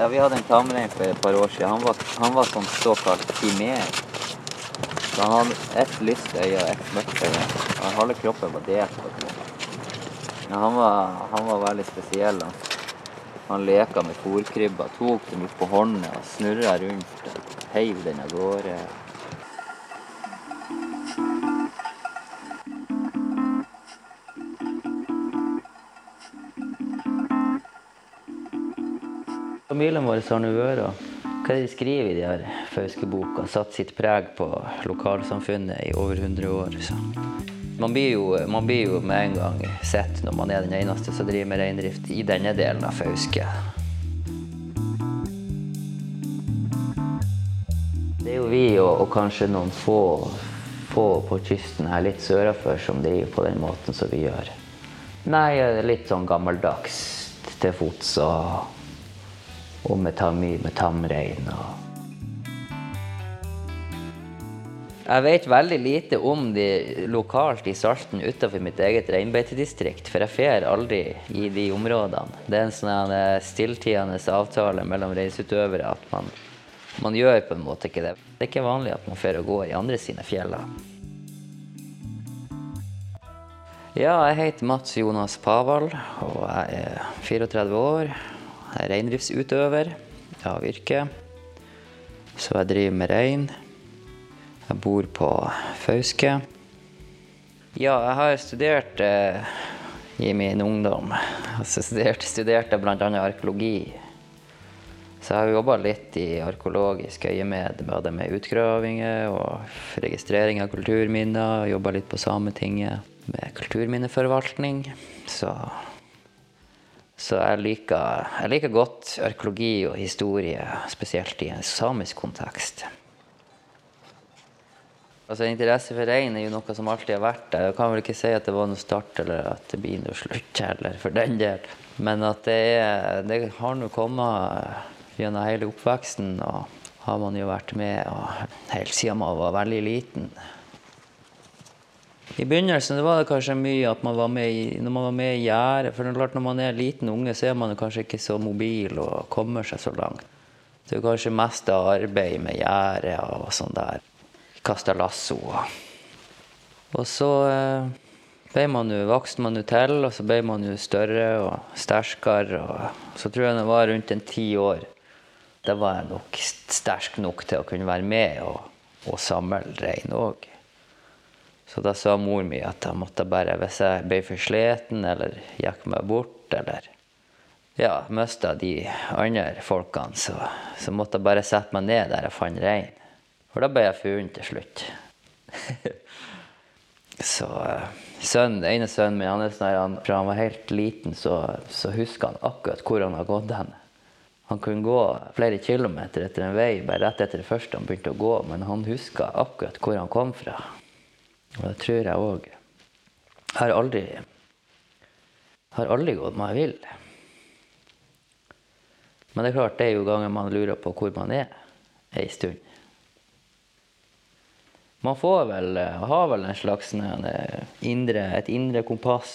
Ja, vi hadde en tamrein for et par år siden. Han var, han var sånn såkalt kimer. Så han hadde ett lyst øye og ett mørkt øye. Og halve kroppen var delt. Ja, han, var, han var veldig spesiell. Han, han leka med fôrkrybba, tok dem opp på hånda snurra rundt. Heiv den av gårde. Familien vår har nå vært hva er det de skriver i de her Fauske-boka? Satt sitt preg på lokalsamfunnet i over 100 år. Så. Man, blir jo, man blir jo med en gang sett når man er den eneste som driver med reindrift i denne delen av Fauske. Det er jo vi og, og kanskje noen få, få på kysten her litt sørafor som driver på den måten som vi gjør. Nei, litt sånn gammeldags til fots og og med tam, mye med tamrein. Jeg vet veldig lite om de lokalt i Salten utenfor mitt eget reinbeitedistrikt, for jeg fer aldri i de områdene. Det er en sånn stilltiende avtale mellom reisutøvere at man, man, gjør på en måte ikke det. Det er ikke vanlig at man fer og går i andre sine fjeller. Ja, jeg heter Mats Jonas Pavald, og jeg er 34 år. Er reindriftsutøver av yrke, så jeg driver med rein. Jeg bor på Fauske. Ja, jeg har studert eh, i min ungdom. Altså, studert, studerte bl.a. arkeologi. Så jeg har jobba litt i arkeologisk øyemed, både med utgravinger og registrering av kulturminner. Jobba litt på Sametinget med kulturminneforvaltning. Så så jeg liker, jeg liker, godt arkeologi og historie, spesielt i en samisk kontekst. Altså Interesse for rein er jo noe som alltid har vært der. Jeg kan vel ikke si at det var noe start eller at det blir noe slutt heller, for den del. Men at det, er, det har nå kommet gjennom hele oppveksten, og har man jo vært med helt siden man var veldig liten. I begynnelsen var det kanskje mye at man var med i, når man var med i gjerdet. For klart når man er liten unge, så er man kanskje ikke så mobil og kommer seg så langt. Det er kanskje mest arbeid med gjerdet og sånn der. Kasta lasso. Og så eh, ble man jo, vokste man jo til, og så ble man jo større og sterkere. Og så tror jeg det var rundt en ti år. Da var jeg nok sterk nok til å kunne være med og, og samle rein òg. Så da sa mor mi at jeg måtte bare, hvis jeg ble for sliten eller gikk meg bort eller ja, mista de andre folkene, så, så, måtte jeg bare sette meg ned der jeg fant rein. For da ble jeg funnet til slutt. så sønnen, ene sønnen min, han er sånn han, fra han var helt liten, så, så husker han akkurat hvor han har gått hen. Han kunne gå flere kilometer etter en vei bare rett etter det første han begynte å gå, men han huska akkurat hvor han kom fra. Og det tror jeg òg. Jeg har aldri, har aldri gått meg vill. Men det er klart, det er jo ganger man lurer på hvor man er ei stund. Man får vel, har vel en slags indre, et indre kompass.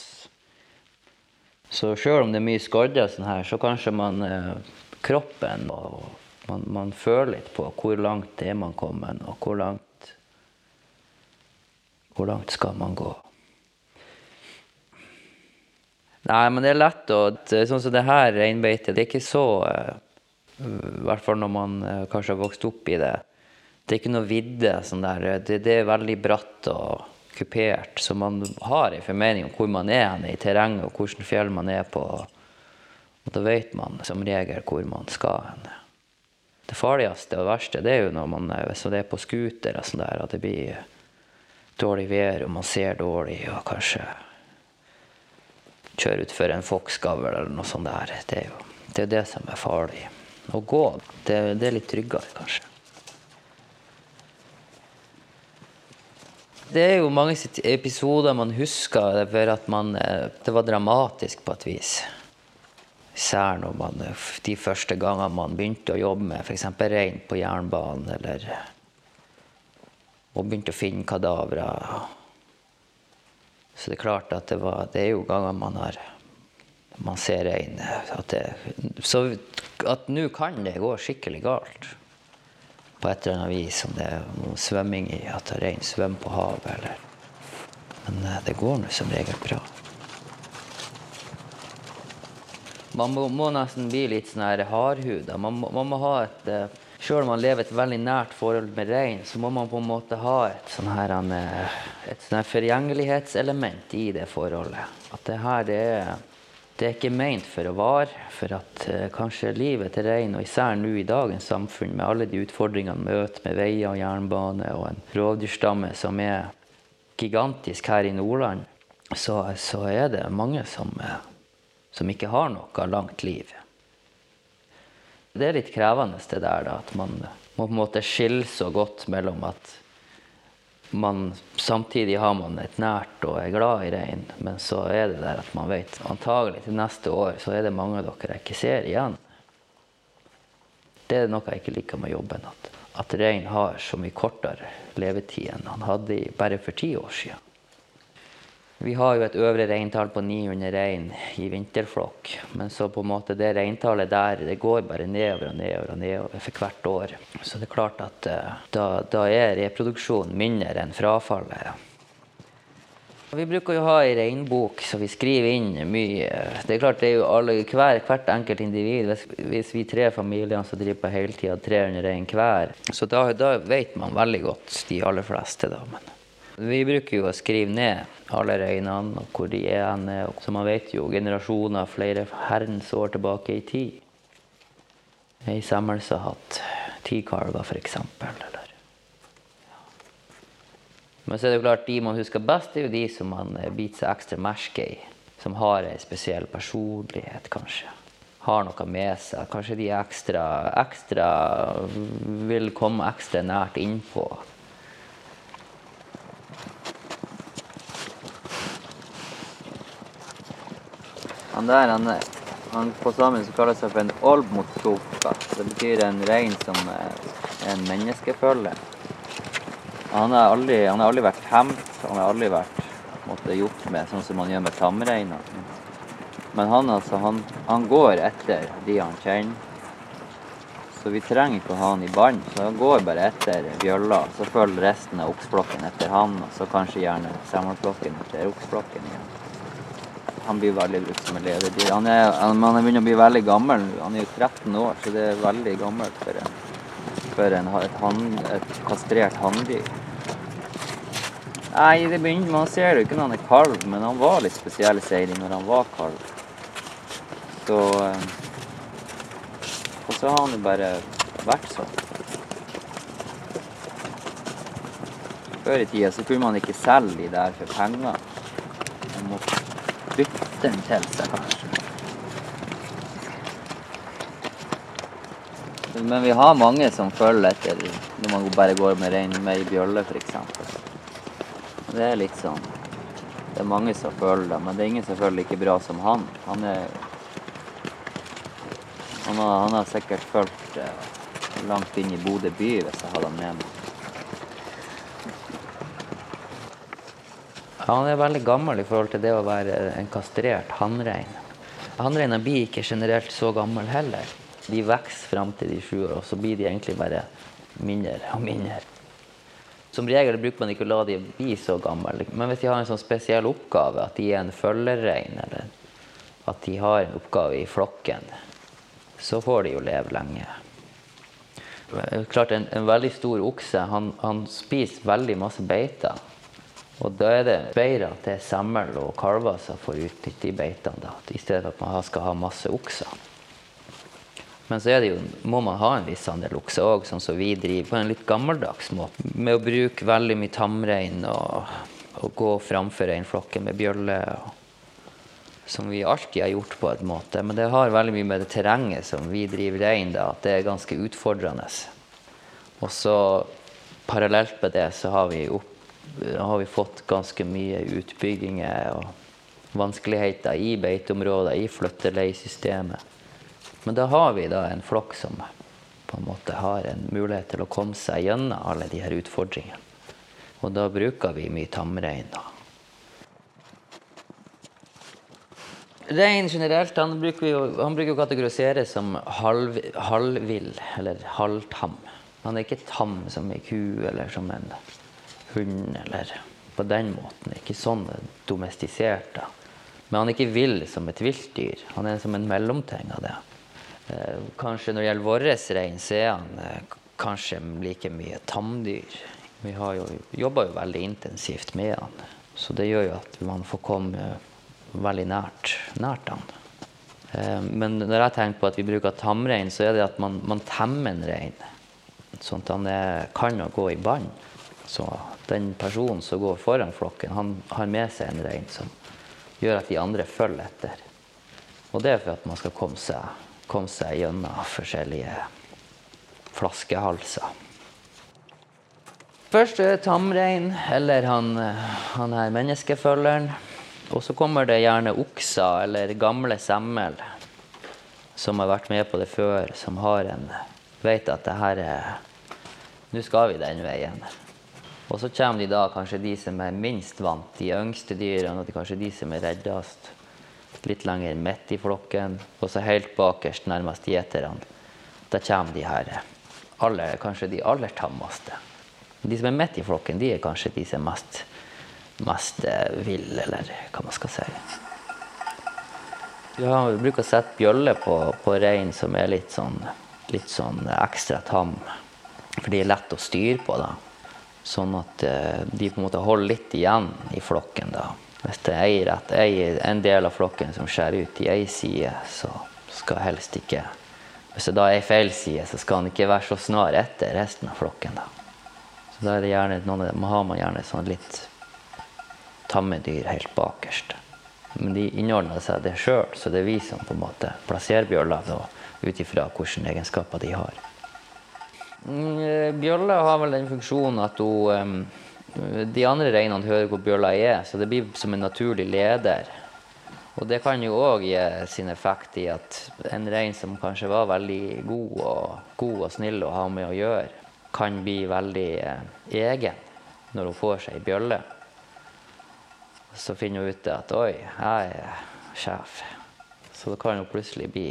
Så sjøl om det er mye skadder, sånn her, så kanskje man kroppen og man, man føler litt på hvor langt er man kommet, og hvor langt hvor langt skal man gå? Nei, men det er lett å Sånn som det her reinbeitet, det er ikke så eh, I hvert fall når man eh, kanskje har vokst opp i det. Det er ikke noe vidde sånn der. Det, det er veldig bratt og kupert, så man har en formening om hvor man er i terrenget, og hvilket fjell man er på. Og da vet man som regel hvor man skal hen. Det farligste og verste det er jo når man, hvis det er på scooter og sånn der, at det blir dårlig vær, og man ser dårlig, og kanskje kjøre utfor en foksgavl eller noe sånt der. Det er jo det, er det som er farlig. Å gå, det, det er litt tryggere, kanskje. Det er jo mange episoder man husker for at man, eh, det var dramatisk på et vis. Især når man, de første gangene man begynte å jobbe med f.eks. rein på jernbanen eller og begynte å finne kadavre. Så det er klart at det, var, det er jo ganger man har man ser det, så at nå kan det gå skikkelig galt. På et eller annet vis, om det er svømming i, at rein svømmer på havet eller Men eh, det går nå som regel bra. Man må, må nesten bli litt sånn hardhuda. Man, man må ha et eh, Sjøl om man lever et veldig nært forhold med rein, så må man på en måte ha et sånn her eh, et sånn forgjengelighetselement i det forholdet. At det her det er, det er ikke meint for å vare. For at eh, kanskje livet til rein, og især nå i dagens samfunn, med alle de utfordringene man møter med veier og jernbane og en rovdyrstamme som er gigantisk her i Nordland, så, så er det mange som, eh, som ikke har noe langt liv. Det er litt krevende det der da, at man må på en måte skille så godt mellom at man samtidig har man et nært og er glad i rein, men så er det der at man vet antagelig til neste år så er det mange av dere jeg ikke ser igjen. Det er noe jeg ikke liker med jobben, at, at rein har så mye kortere levetid enn han hadde bare for ti år siden. Vi har jo et øvre reintall på 900 rein i vinterflokk. Men så på en måte det reintallet der det går bare nedover og nedover og nedover for hvert år. Så det er klart at eh, da, da er reproduksjonen mindre enn frafallet. Vi bruker jo ha ei reinbok, så vi skriver inn mye. Det er klart det er jo alle, hver, hvert enkelt individ. Hvis, hvis vi tre familier som driver på heltid, har 300 rein hver, så da, da vet man veldig godt de aller fleste. da. Men vi bruker jo å skrive ned alle reinene og hvor de er hen. Så man vet jo generasjoner flere herrens år tilbake i tid. Ei semmelse har hatt ti kalver, f.eks. Men så er det jo klart, de man husker best, er jo de som man eh, biter seg ekstra merke i. Som har ei spesiell personlighet, kanskje. Har noe med seg. Kanskje de ekstra, ekstra vil komme ekstra nært innpå. Han der, han, han på sammen så kaller seg for en olmotsofa. Det betyr en rein som er en menneskefølge. Han har aldri, aldri vært hemt, han har aldri vært måtte, gjort med sånn som man gjør med tamreiner. Men han, altså, han, han går etter de han kjenner. Så vi trenger ikke å ha han i bånd. Så han går bare etter bjølla. Så følger resten av oksflokken etter han, og så kanskje gjerne semmelflokken etter oksflokken igjen. Han blir veldig brukt som et lededyr. Han er, han, han er begynner å bli veldig gammel. Han er jo 13 år, så det er veldig gammelt for, en, for en, et, hann, et kastrert hanndyr. Nei, det begynner, man ser jo ikke når han er kalv, men han var litt spesiell seiling når han var kalv. Så eh, Og så har han jo bare vært sånn. Før i tida så kunne man ikke selge de der for penger. Bytte en til seg, kanskje. Men vi har mange som følger etter når man bare går med rein med ei bjølle, f.eks. Det er litt sånn Det er mange som føler det, men det er ingen som føler like bra som han. Han er Han har, han har sikkert følt eh, langt inn i Bodø by hvis jeg hadde han med meg. Han er veldig gammel i forhold til det å være en kastrert hannrein. Hannreiner blir ikke generelt så gammel heller. De vokser fram til de sju år, og så blir de egentlig bare mindre og mindre. Som regel bruker man ikke å la de bli så gamle, men hvis de har en sånn spesiell oppgave, at de er en følgerrein, eller at de har en oppgave i flokken, så får de jo leve lenge. Klart En, en veldig stor okse han, han spiser veldig masse beiter. Og da er det bedre at det er semmel og kalver som får utnytte de beitene, i stedet for at man skal ha masse okser. Men så jo, må man ha en viss andel okse òg, sånn som vi driver på en litt gammeldags måte. Med å bruke veldig mye tamrein og, og gå framfor reinflokken med bjølle. Og, som vi alltid har gjort på en måte. Men det har veldig mye med det terrenget som vi driver rein, da, at det er ganske utfordrende. Og så parallelt med det så har vi, opp, har vi fått ganske mye utbygginger og vanskeligheter i beiteområder, i flytteleisystemet. Men da har vi da en flokk som på en måte har en mulighet til å komme seg gjennom alle de her utfordringene. Og da bruker vi mye tamrein. Rein generelt han bruker, jo, han bruker å kategoriseres som halv, halvvill, eller halvtam. Han er ikke tam som ei ku eller som en hund, eller på den måten. Ikke sånn domestisert. da. Men han er ikke vill som et viltdyr. Han er som en mellomting av det. Eh, kanskje når det gjelder vår rein, så er han eh, kanskje like mye tamdyr. Vi har jo jobba jo veldig intensivt med han, så det gjør jo at man får komme veldig nært, nært han. Eh, men når jeg tenker på at vi bruker tamrein, så er det at man, man temmer en rein. Sånn at han er, kan gå i bånd. Så den personen som går foran flokken, han har med seg en rein som gjør at de andre følger etter. Og det er for at man skal komme seg, komme seg gjennom forskjellige flaskehalser. Først tamrein, eller han, han her menneskefølgeren. Og så kommer det gjerne okser eller gamle semmel som har vært med på det før, som har en vet at det her er Nå skal vi den veien. Og så kommer de da kanskje de som er minst vant, de yngste dyrene, og kanskje de som er reddest. Litt lenger midt i flokken, og så helt bakerst, nærmest gjeterne. Da kommer de her aller, kanskje de aller tammeste. De som er midt i flokken, de er kanskje de som er mest, mest eh, ville, eller hva man skal si. Ja, vi bruker å sette bjølle på, på rein som er litt sånn, litt sånn ekstra tam. For de er lett å styre på. da. Sånn at uh, de på en måte holder litt igjen i flokken. da. Hvis det er en del av flokken som skjærer ut i ei side, så skal helst ikke Hvis det da er feil side, så skal han ikke være så snar etter resten av flokken. da. Så da er det gjerne, noen har man gjerne sånn litt tamme dyr helt bakerst. Men de innordner seg det sjøl, så det er vi som på en måte plasserer bjølla ut ifra hvilke egenskaper de har. Mm, eh, bjølla har vel den funksjonen at hun De andre reinene hører hvor bjølla er, så det blir som en naturlig leder. Og det kan jo òg gi sin effekt i at en rein som kanskje var veldig god og, god og snill å ha med å gjøre, kan bli veldig eh, egen når hun får seg ei bjølle. Så finner hun ut at 'oi, jeg er sjef'. Så da kan hun plutselig bli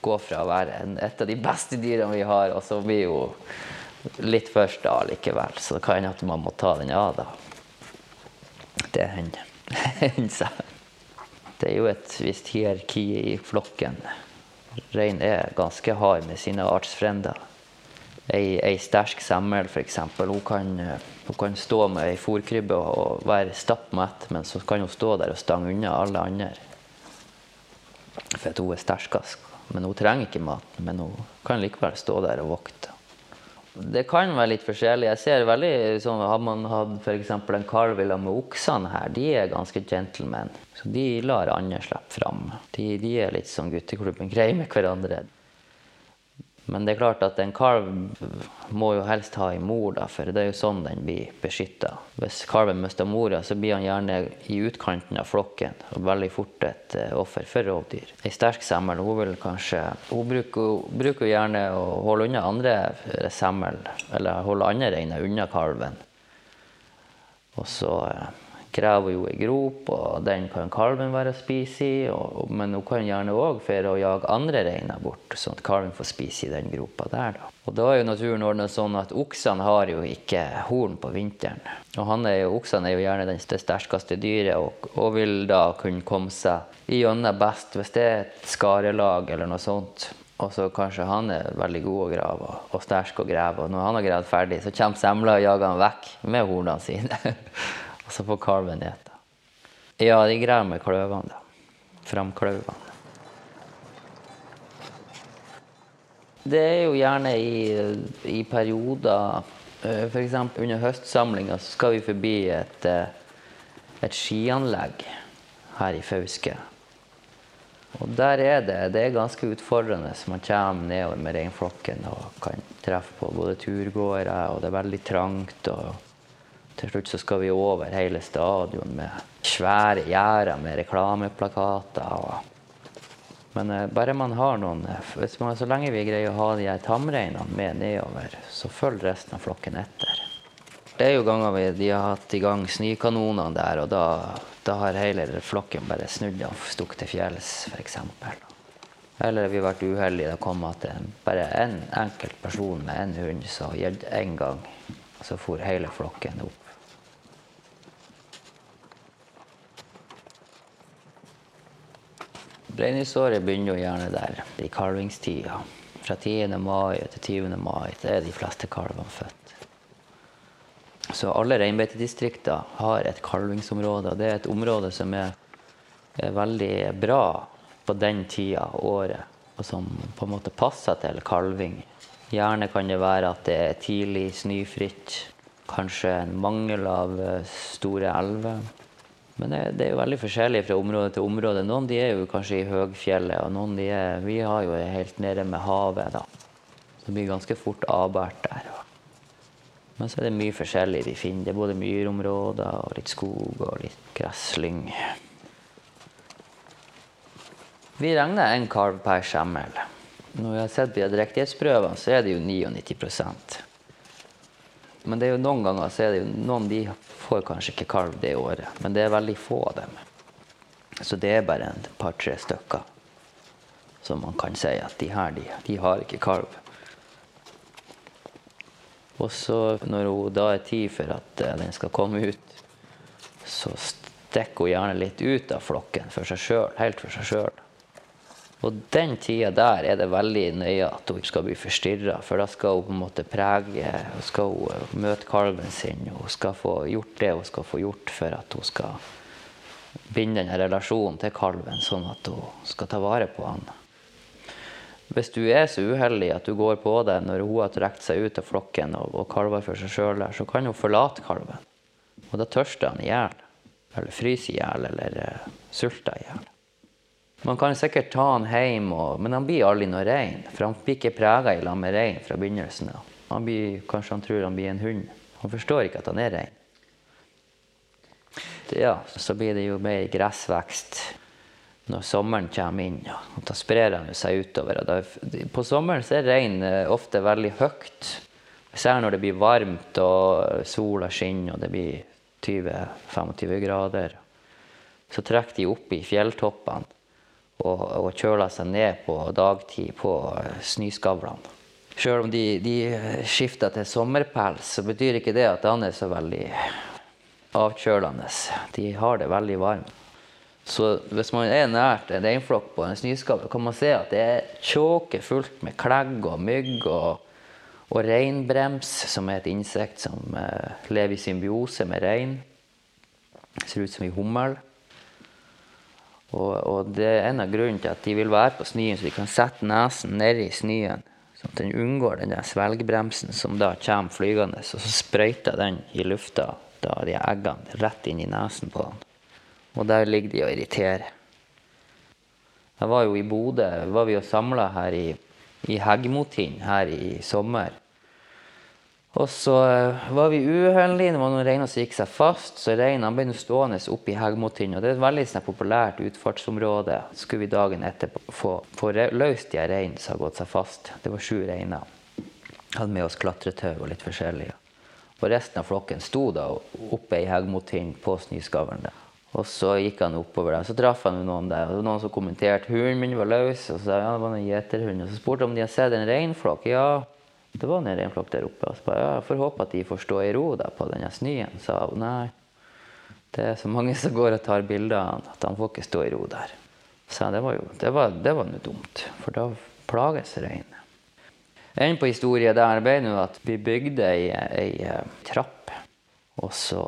gå fra å være en, et av de beste dyrene vi har, og så blir hun litt først da likevel. Så det kan hende at man må ta den av, da. Det hender. Det er jo et visst hierarki i flokken. Rein er ganske hard med sine artsfrender. Ei, ei sterk semmel, f.eks. Hun, kan, hun kan stå med ei fòrkrybbe og være stappmett, men så kan hun stå der og stange unna alle andre. For at hun er sterkest. Men hun trenger ikke maten, men hun kan likevel stå der og vokte. Det kan være litt forskjellig. Jeg ser veldig sånn, Har man hatt f.eks. en kalv med oksene her, de er ganske gentlemen. Så de lar andre slippe fram. De, de er litt som gutteklubben, greier med hverandre. Men det er klart at en kalv må jo helst ha en mor, da, for det er jo sånn den blir beskytta. Hvis kalven mister mora, så blir han gjerne i utkanten av flokken og veldig fort et uh, offer for rovdyr. Ei sterk semmel hun vil kanskje, hun bruker, bruker gjerne å holde unna andre semmel, eller holde andre reiner unna kalven. Og så graver jo ei grop, og den kan kalven være å spise i. Men hun kan gjerne òg føre og jage andre reiner bort, sånn at kalven får spise i den gropa der. Da. Og da er jo naturen ordna sånn at oksene har jo ikke horn på vinteren. Og er jo, oksene er jo gjerne det sterkeste dyret, og, og, vil da kunne komme seg gjennom best hvis det er et skarelag eller noe sånt. Og så kanskje han er veldig god å grave og sterk å grave. Og når han har gravd ferdig, så kommer semla og jager han vekk med hornene sine. Og så får kalven ete. Ja, de greier med kløvene, da. Framkløvene. Det er jo gjerne i, i perioder eh, F.eks. under høstsamlinga så skal vi forbi et, eh, et skianlegg her i Fauske. Og der er det, det er ganske utfordrende. så Man kommer nedover med reinflokken og kan treffe på både turgåere, og det er veldig trangt. og til slutt så skal vi over hele stadion med svære gjerder med reklameplakater. Men eh, bare man har noen eh, man, Så lenge vi greier å ha de her tamreinene med nedover, så følger resten av flokken etter. Det er jo ganger vi, de har hatt i gang snøkanonene der, og da, Da har hele flokken bare snudd og stukket til fjells, f.eks. Eller vi har vært uheldige. Det kom at bare en enkelt person med en hund så gjaldt én gang. Så for hele flokken opp. Reindriftsåret begynner jo gjerne der, i kalvingstida. Fra 10. mai til 20. mai så er de fleste kalvene født. Så alle reinbeitedistrikter har et kalvingsområde. og Det er et område som er, er veldig bra på den tida av året, og som på en måte passer til kalving. Gjerne kan det være at det er tidlig snøfritt. Kanskje en mangel av eh, store elver. Men det, det, er jo veldig forskjellig fra område til område. Noen de er jo kanskje i høgfjellet, og noen de er Vi har jo helt nede med havet, da. Det blir ganske fort avbært der. Men så er det mye forskjellig vi finner. Det er både myrområder og litt skog og litt gresslyng. Vi regner en kalv per skjemmel. Når vi har sett på drektighetsprøvene, så er det jo 99 Men det er jo noen ganger så er det jo noen de får kanskje ikke kalv det året. Men det er veldig få av dem. Så det er bare et par-tre stykker som man kan si at de her, de, de har ikke kalv. Og så når hun da er tid for at eh, den skal komme ut, så stikker hun gjerne litt ut av flokken for seg sjøl, helt for seg sjøl. Og den tida der er det veldig nøye at hun skal bli forstyrra, for da skal hun på en måte prege Hun skal hun eh, møte kalven sin, hun skal få gjort det hun skal få gjort for at hun skal binde denne relasjonen til kalven, sånn at hun skal ta vare på han. Hvis du er så uheldig at du går på det når hun har trukket seg ut av flokken og, og kalver for seg sjøl så kan hun forlate kalven. Og da tørster han i hjel. Eller fryser i hjel, eller uh, sulter i hjel. Man kan sikkert ta han hjem, og, men han blir aldri noe rein. For han blir ikke prega i lag med rein fra begynnelsen av. Kanskje han tror han blir en hund. Han forstår ikke at han er rein. Ja, så blir det jo mer gressvekst når sommeren kommer inn. Ja. Da sprer han seg utover. Da, på sommeren er rein eh, ofte veldig høyt. Særlig når det blir varmt og sola skinner og det blir 20-25 grader. Så trekker de opp i fjelltoppene og, og kjøler seg ned på dagtid på eh, snøskavlene. Sjøl om de, de, skifter til sommerpels, så betyr ikke det at han er så veldig avkjølende. De har det veldig varmt. Så hvis man er nært en reinflokk på en snøskavl, kan man se at det er tjåke fullt med klegg og mygg og, og reinbrems, som er et insekt som uh, lever i symbiose med rein. Ser ut som ei hummel. Og, og, det er en av grunnene til at de vil være på snøen, så de kan sette nesen nedi snøen. Sånn at den unngår den der svelgbremsen som da kommer flygende, og så sprøyter den i lufta da de eggene rett inn i nesen på den. Og der ligger de og irriterer. Jeg var jo i Bodø, var vi og samla her i, i Heggmotind her i sommer. Og så eh, var vi uheldige. Det var noen reiner som gikk seg fast, så reinen ble stående oppe i Heggmotind. Og det er et veldig sånn, populært utfartsområde. Skulle vi dagen etterpå få, få løst de reinene som har gått seg fast. Det var sju reiner. Hadde med oss klatretau og litt forskjellig. Og resten av flokken sto da oppe i Heggmotind på snøskavlen. Og så gikk han oppover der. Så traff han noen der. Og noen som kommenterte hunden min var løs. Og så ja, det var en. Og så spurte han om de hadde sett en reinflokk. Ja, det var en reinflokk der oppe. Og så bare, jeg får håpe at de får stå i ro da, på denne snøen. Sa hun nei. Det er så mange som går og tar bilder av han at han får ikke stå i ro der. Så det var jo det var, det var dumt, for da plages reinen. En på historien der ble nå at vi bygde ei, ei, ei trapp. Og så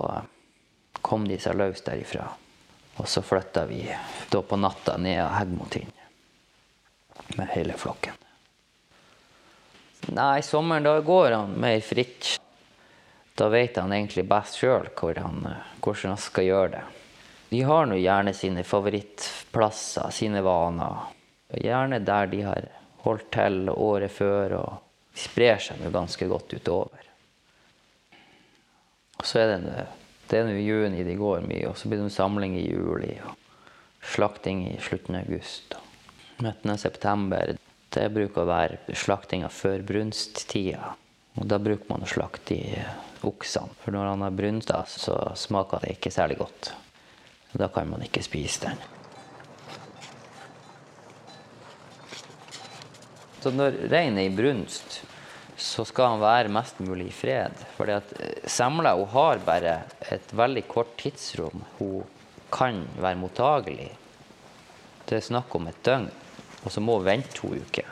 kom de seg løs derifra. Og så flytta vi da på natta ned av Heggmotind med hele flokken. Nei, sommeren da går han mer fritt. Da vet han egentlig best sjøl hvordan han skal gjøre det. De har nå gjerne sine favorittplasser, sine vaner. Gjerne der de har holdt til året før, og de sprer seg nå ganske godt utover. Og så er det det er nå i juni de går mye, og så blir det en samling i juli. og Slakting i slutten av august. Midten av september det bruker å være slaktinga før brunsttida. Og da bruker man å slakte i oksene. For når han har brunsta, så smaker det ikke særlig godt. Da kan man ikke spise den. Så når reinen er i brunst, så skal han være mest mulig i fred. Fordi at eh, semla hun har bare et veldig kort tidsrom hun kan være mottagelig. Det er snakk om et døgn, og så må hun vente to uker.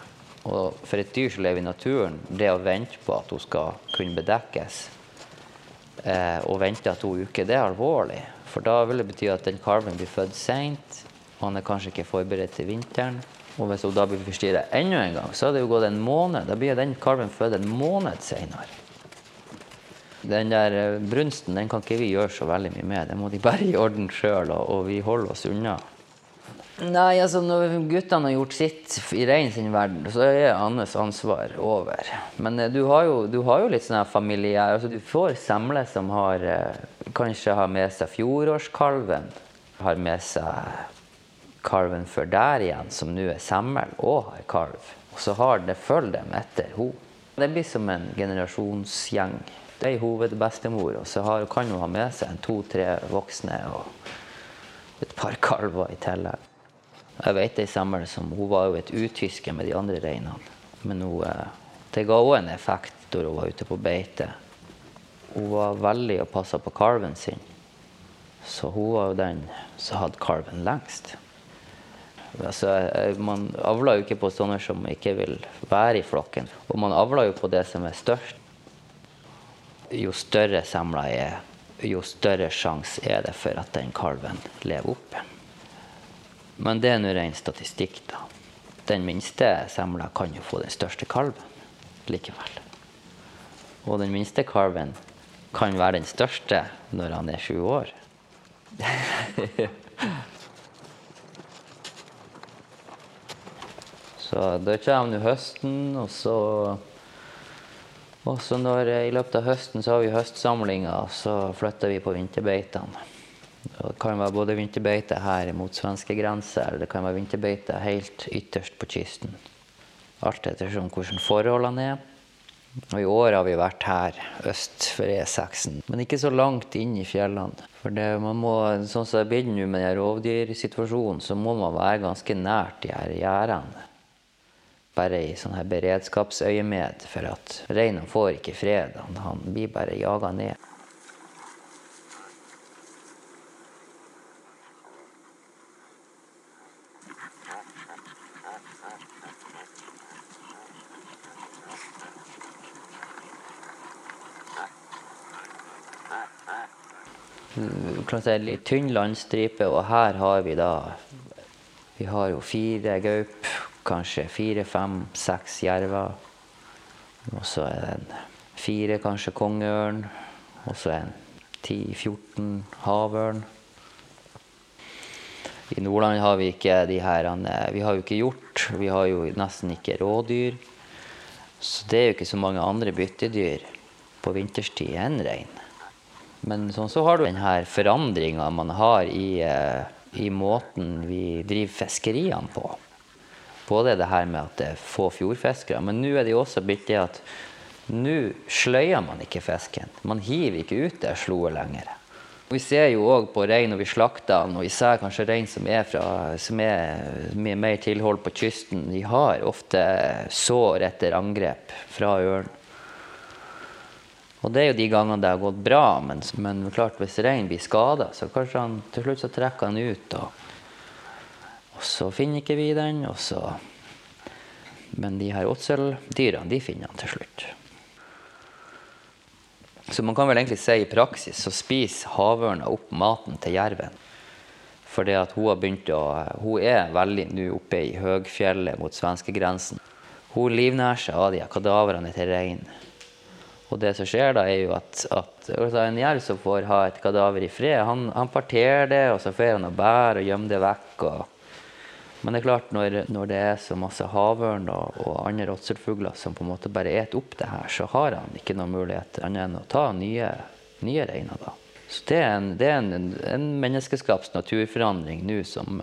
Og for et dyr som lever i naturen, det å vente på at hun skal kunne bedekkes, eh, og vente to uker, det er alvorlig. For da vil det bety at den kalven blir født seint, og han er kanskje ikke forberedt til vinteren. Og hvis hun da blir forstyrra enda en gang, så har det jo gått en måned. Da blir den kalven født en måned seinere. Den der eh, brunsten den kan ikke vi gjøre så veldig mye med. Det må de bare i orden sjøl, og, og vi holder oss unna. Nei, altså Når guttene har gjort sitt i rein sin verden, så er Annes ansvar over. Men eh, du har jo, du har jo litt sånn familie altså Du får semle som har eh, kanskje har med seg fjorårskalven. Har med seg kalven før der igjen, som nå er semmel og har kalv. Og så har det følger dem etter henne. Det blir som en generasjonsgjeng. Det ei hovedbestemor, og så har, kan hun ha med seg to-tre voksne og et par kalver i tillegg. Jeg vet ei semmel som hun var jo et utyske med de andre reinene. Men hun, eh, det ga òg en effekt da hun var ute på beite. Hun var veldig og passa på kalven sin. Så hun var jo den som hadde kalven lengst. Altså, eh, man avler jo ikke på sånne som ikke vil være i flokken. Og man avler jo på det som er størst. Jo større semla er, jo større sjanse er det for at den kalven lever oppe. Men det er nå ren statistikk, da. Den minste semla kan jo få den største kalven likevel. Og den minste kalven kan være den største når han er sju år. Så da kommer nå høsten, og så og så når, I løpet av høsten så har vi høstsamlinger, og så flytter vi på vinterbeitene. Det kan være både vinterbeite her mot svenskegrensa, eller det kan være vinterbeite helt ytterst på kysten. Alt ettersom hvordan forholdene er. Og I år har vi vært her øst for E6-en, men ikke så langt inn i fjellene. For det, må, sånn som det er blitt nå med rovdyrsituasjonen, så må man være ganske nært de her gjerdene bare i sånn her beredskapsøyemed, for at reinen får ikke fred. Han, han blir bare jaga ned. Litt tynn landstripe, og her har vi da Vi har jo fire gaup kanskje fire, fem, seks jerver. Og så er det en fire kanskje kongeørn. Og så en 10-14 havørn. I Nordland har vi ikke de her Vi har jo ikke hjort. Vi har jo nesten ikke rådyr. Så det er jo ikke så mange andre byttedyr på vinterstid enn rein. Men sånn så har du denne forandringa man har i, eh, i måten vi driver fiskeriene på. Både det her med at det er få fjordfiskere, men nå er det jo også blitt det at nå sløyer man ikke fisken. Man hiver ikke ut det sloet lenger. Vi ser jo òg på rein når vi slakter den, og især kanskje rein som er, fra, som er med mer tilhold på kysten, de har ofte sår etter angrep fra ørn. Og det er jo de gangene det har gått bra, men, men klart hvis rein blir skada, så kanskje han til slutt så trekker han ut. og og så finner ikke vi den, og så Men de her åtseldyra, de finner han til slutt. Så man kan vel egentlig si i praksis så spiser havørna opp maten til jerven. Fordi at hun har begynt å Hun er veldig nå oppe i høgfjellet mot svenskegrensen. Hun livnærer seg av de kadavrene til rein. Og det som skjer da, er jo at, at en jerv som får ha et kadaver i fred, han, han parterer det, og så får han å bære og gjemme det vekk. og men det er klart, når, når det er så masse havørn og, og andre råtselfugler som på en måte bare et opp det her, så har han ikke noen mulighet annet enn å ta nye, nye reiner. da. Så det er en, det er en, en menneskeskapt naturforandring nå som,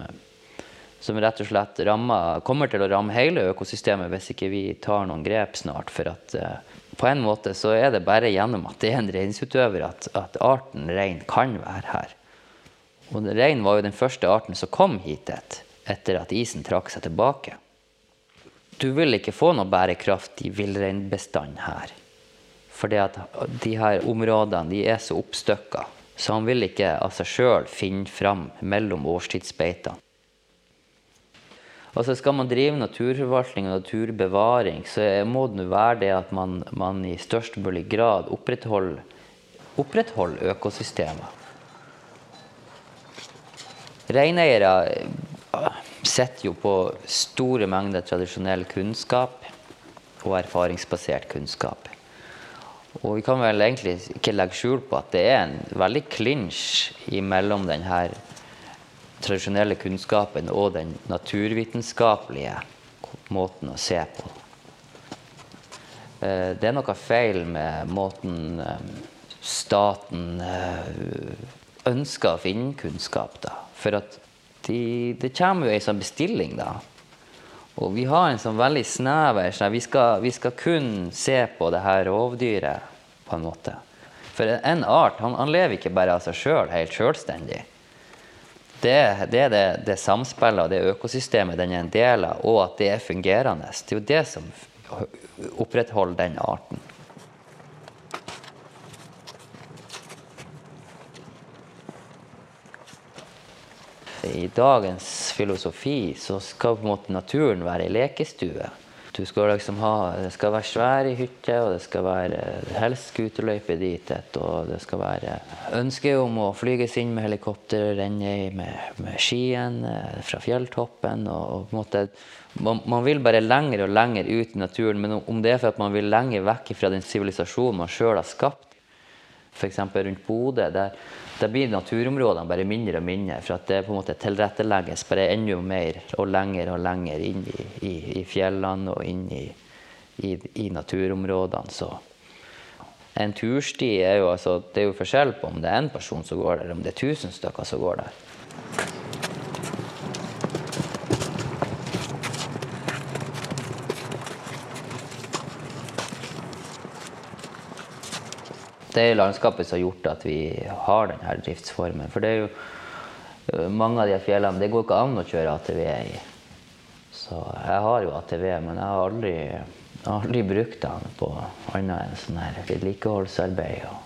som rett og slett rammer, kommer til å ramme hele økosystemet hvis ikke vi tar noen grep snart. For at uh, på en måte så er det bare gjennom at det er en reinsutøver at, at arten rein kan være her. Og rein var jo den første arten som kom hit etter at isen trakk seg tilbake. Du vil ikke få noe bærekraftig villreinbestand her. For de her områdene de er så oppstykka, så han vil ikke av seg sjøl finne fram mellom årstidsbeitene. Altså Skal man drive naturforvaltning og naturbevaring, så må det være det at man, man i størst mulig grad opprettholder, opprettholder økosystemet. Reineiere eh, sitter jo på store mengder tradisjonell kunnskap og erfaringsbasert kunnskap. Og vi kan vel egentlig ikke legge skjul på at det er en veldig klinsj mellom denne tradisjonelle kunnskapen og den naturvitenskapelige måten å se på. Eh, det er noe feil med måten eh, staten ønsker å finne kunnskap da. For at de, det kommer jo ei sånn bestilling, da. Og vi har en sånn veldig snever sånn, vi, skal, vi skal kun se på det her rovdyret, på en måte. For en art han, han lever ikke bare av seg sjøl, helt sjølstendig. Det, det, er det, det samspillet og det økosystemet den er en del av, og at det er fungerende. Det er jo det som opprettholder den arten. I dagens filosofi så skal på en måte naturen være ei lekestue. Du skal liksom ha, Det skal være svære hytter, og det skal være helst skuterløype dit. Og det skal være ønske om å flyges inn med helikopter, renne med, med skien eh, fra fjelltoppen. og, og på en måte man, man, vil bare lenger og lenger ut i naturen, men om det er for at man vil lenger vekk fra den sivilisasjonen man sjøl har skapt, f.eks. rundt Bodø, der, blir naturområdene bare mindre og mindre. For at det på en måte tilrettelegges bare enda mer og lenger og lenger inn i, i, i fjellene og inn i, i, naturområdene. Så en tursti er jo altså Det er jo forskjell på om det er én person som går der, eller om det er tusen stykker som går der. Det er landskapet som har gjort at vi har denne driftsformen. For det er jo øh, mange av de fjellene Det går ikke an å kjøre ATV i. Så jeg har jo ATV, men jeg har aldri, aldri brukt den på annet enn sånn her vedlikeholdsarbeid og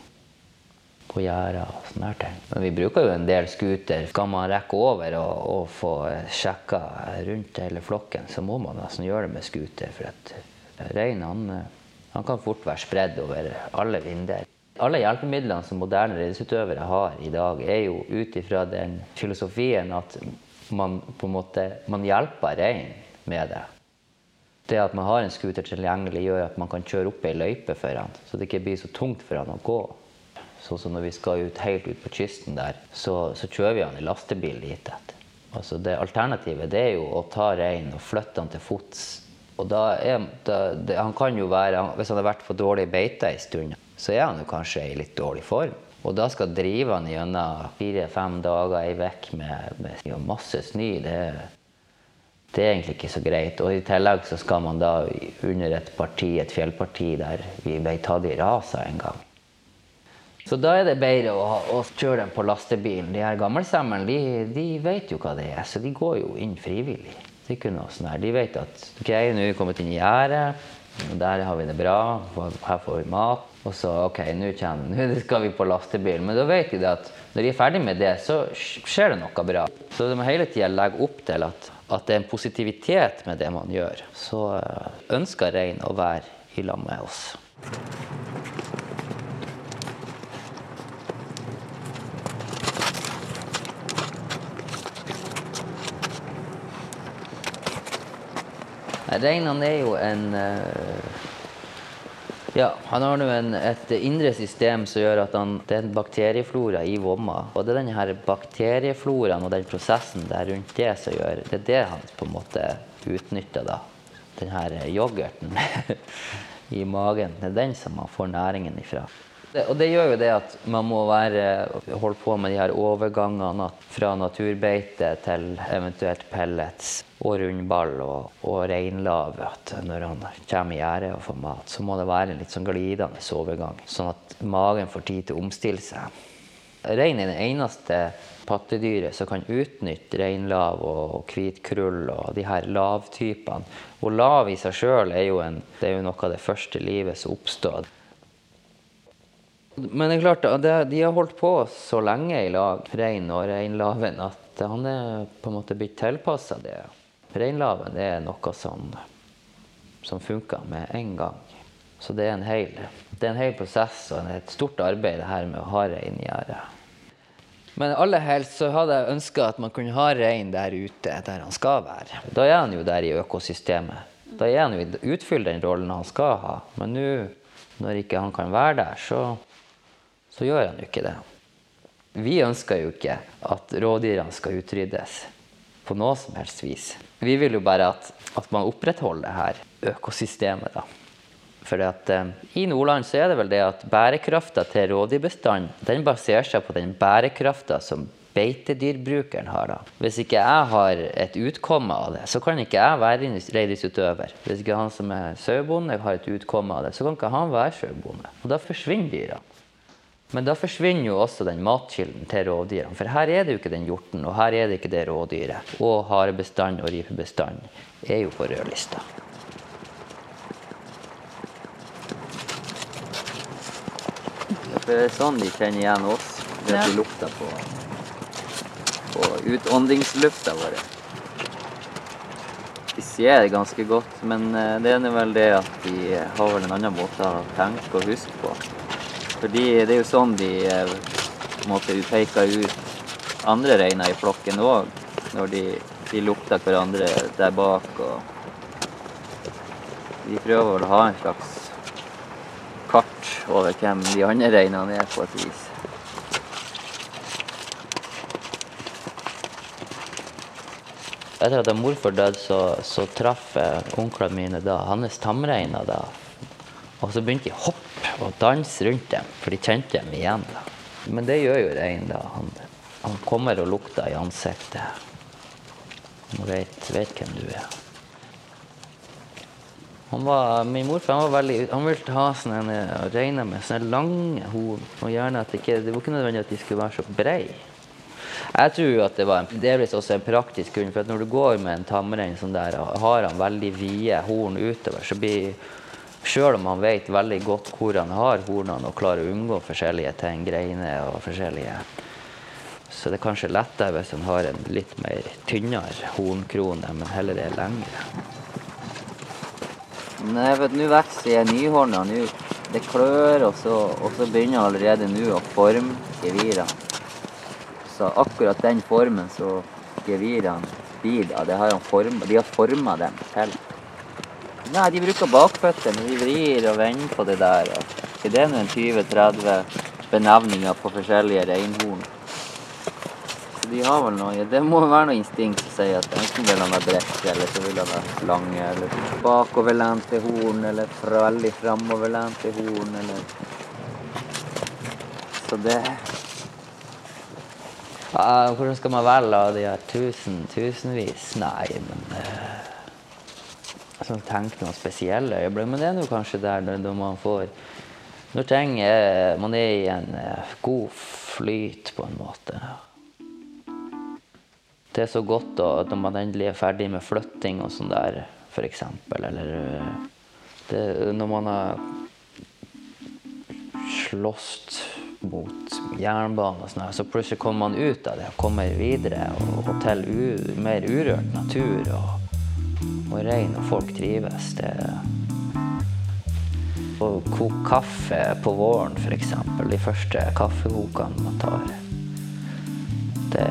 på gjerder og sånne ting. Men vi bruker jo en del scooter. Skal man rekke over og, og få sjekka rundt hele flokken, så må man nesten gjøre det med scooter. For at reinen han, han kan fort være spredd over alle vinder. Alle hjelpemidlene som moderne reindriftsutøvere har i dag, er jo ut ifra den filosofien at man på en måte man hjelper reinen med det. Det at man har en scooter tilgjengelig, gjør at man kan kjøre opp ei løype for han, så det ikke blir så tungt for han å gå. Sånn som når vi skal ut, helt ut på kysten der, så, så kjører vi han i lastebil dit. Altså det Alternativet det er jo å ta reinen og flytte han til fots. Og da er, da, det, han kan jo være, Hvis han har vært på dårlig beite en stund, så er han jo kanskje i litt dårlig form. Og da skal drive han gjennom fire-fem dager ei uke med, med masse snø, det, det, er egentlig ikke så greit. Og i tillegg så skal man da under et parti, et fjellparti der vi ble tatt i raser en gang. Så da er det bedre å, å kjøre dem på lastebilen. De her gammelsemmene de, de, vet jo hva det er, så de går jo inn frivillig. Det er ikke noe sånn her. De vet at ok, nå er vi kommet inn i gjerdet, der har vi det bra, her får vi mat. Og så OK, nå skal vi på lastebil. Men da vet de at når de er ferdig med det, så skjer det noe bra. Så de må hele tida legge opp til at, at, det er en positivitet med det man gjør. Så eh, ønsker rein å være i lag med oss. Reinene er jo en uh, ja, han har nå et indre system som gjør at han, det er en bakterieflora i vomma. Og det er denne bakteriefloraen og den prosessen der rundt det som gjør Det er det han på en måte utnytter, da. Den her yoghurten i magen. Det er den som man får næringen ifra. Det, og det gjør jo det at man må være, holde på med de her overgangene fra naturbeite til eventuelt pellets og rundball og, og reinlav. At når han kommer i gjerdet og får mat, så må det være en litt sånn glidende overgang. Sånn at magen får tid til å omstille seg. Rein er det eneste pattedyret som kan utnytte reinlav og hvitkrull og de her lavtypene. Og lav i seg sjøl er, er jo noe av det første livet som oppstår. Men det er klart, de har holdt på så lenge i lag, rein og reinlaven, at han er på en måte blitt tilpassa det. Reinlaven er noe som, som funker med en gang. Så det er en hel, det er en hel prosess og et stort arbeid det her med å ha rein i gjerdet. Men aller helst så hadde jeg ønska at man kunne ha rein der ute, der han skal være. Da er han jo der i økosystemet. Da er han jo utfyller den rollen han skal ha. Men nå, når ikke han kan være der, så, så gjør han jo ikke det. Vi ønsker jo ikke at rådyrene skal utryddes på noe som helst vis. Vi vil jo bare at, at man opprettholder det her økosystemet, da. For at, eh, I Nordland så er det vel det at bærekrafta til rådyrbestanden den baserer seg på den bærekrafta som beitedyrbrukeren har. da. Hvis ikke jeg har et utkomme av det, så kan ikke jeg være reindriftsutøver. Hvis ikke han som er sauebonde har et utkomme av det, så kan ikke han være sauebonde. Og da forsvinner dyra. Men da forsvinner jo også den matkilden til rovdyrene. For her er det jo ikke den hjorten, og her er det ikke det rådyret. Og harebestand og ripebestand er jo på rødlista. Det er sånn de kjenner igjen oss. Ved at vi lukter på, på utåndingslufta vår. De ser det ganske godt, men eh, det er vel det at de har vel en annen måte å tenke og huske på. Fordi det er jo sånn de eh, på en måte peker ut andre reiner i flokken òg. Når de, de, lukter hverandre der bak. og De prøver å ha en slags kart over hvem de andre reinene er, på et vis. Etter at morfar døde, så, så traff onklene mine da hans tamreiner. da. Og så begynte de å hoppe og danse rundt dem, for de kjente dem igjen. da. Men det gjør jo reinen. da. Han, han, kommer og lukter i ansiktet. Han vet, vet hvem du er. Han var, min morfar var veldig, han ville ha sånne, reiner med sånne lange horn. Og gjerne at det ikke, det var ikke nødvendig at de skulle være så breie. Jeg tror at det var en, delvis også en praktisk grunn. For når du går med en tamrein sånn der, har han veldig vide horn utover, så blir Sjøl om han vet veldig godt hvor han har hornene og klarer å unngå forskjellige ting, greiner og forskjellige Så det er kanskje lettere hvis han har en litt mer tynnere hornkrone, men heller er lengre. Nei, vet nå vokser nyhornene nyhorna. Det klør, og så, og så begynner allerede nå å forme gevirene. Så akkurat den formen som gevirene blir av, de har forma dem til. Nei, de bruker bakføttene. De vrir og vender på det der. Og det er nå 20-30 benevninger på forskjellige reinhorn Så de har vel noe Det må være noe instinkt som sier at enten vil han være bredt, eller så vil han være lange, eller bakoverlente horn, eller fra veldig framoverlente horn, eller Så det ja, Hvordan skal man velge av de her tusen, tusenvis? Nei, men uh, sånn tenke noen spesielle øyeblikk. Men det er nå kanskje der når man får Når ting er Man er i en uh, god flyt, på en måte. Det er så godt da, at når man endelig er ferdig med flytting og sånn der, f.eks. Eller eh, det, når man har slåss mot jernbane og sånn, så plutselig kommer man ut av det og kommer videre og, og til mer urørt natur og, og rein, og folk trives. Det å koke kaffe på våren, f.eks. De første kaffekokene man tar. Det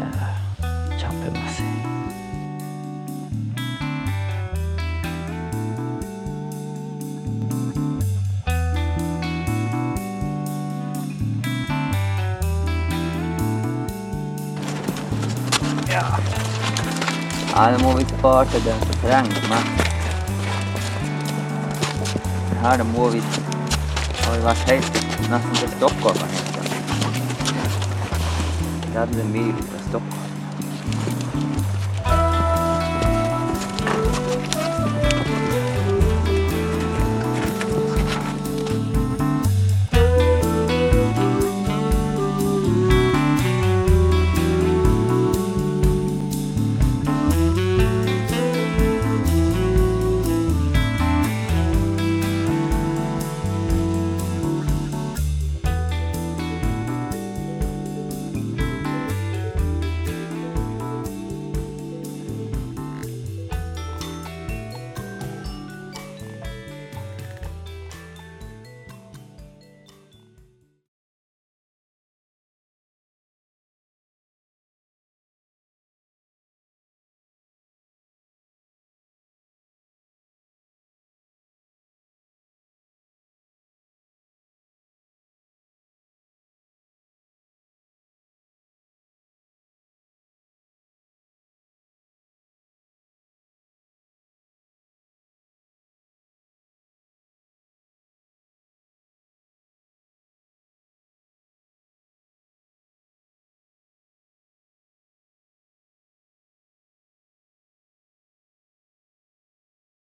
Nei, det må vi spare til den som trenger mest. Her må vi har vi vært helt nesten til Stockholm. 30 mil.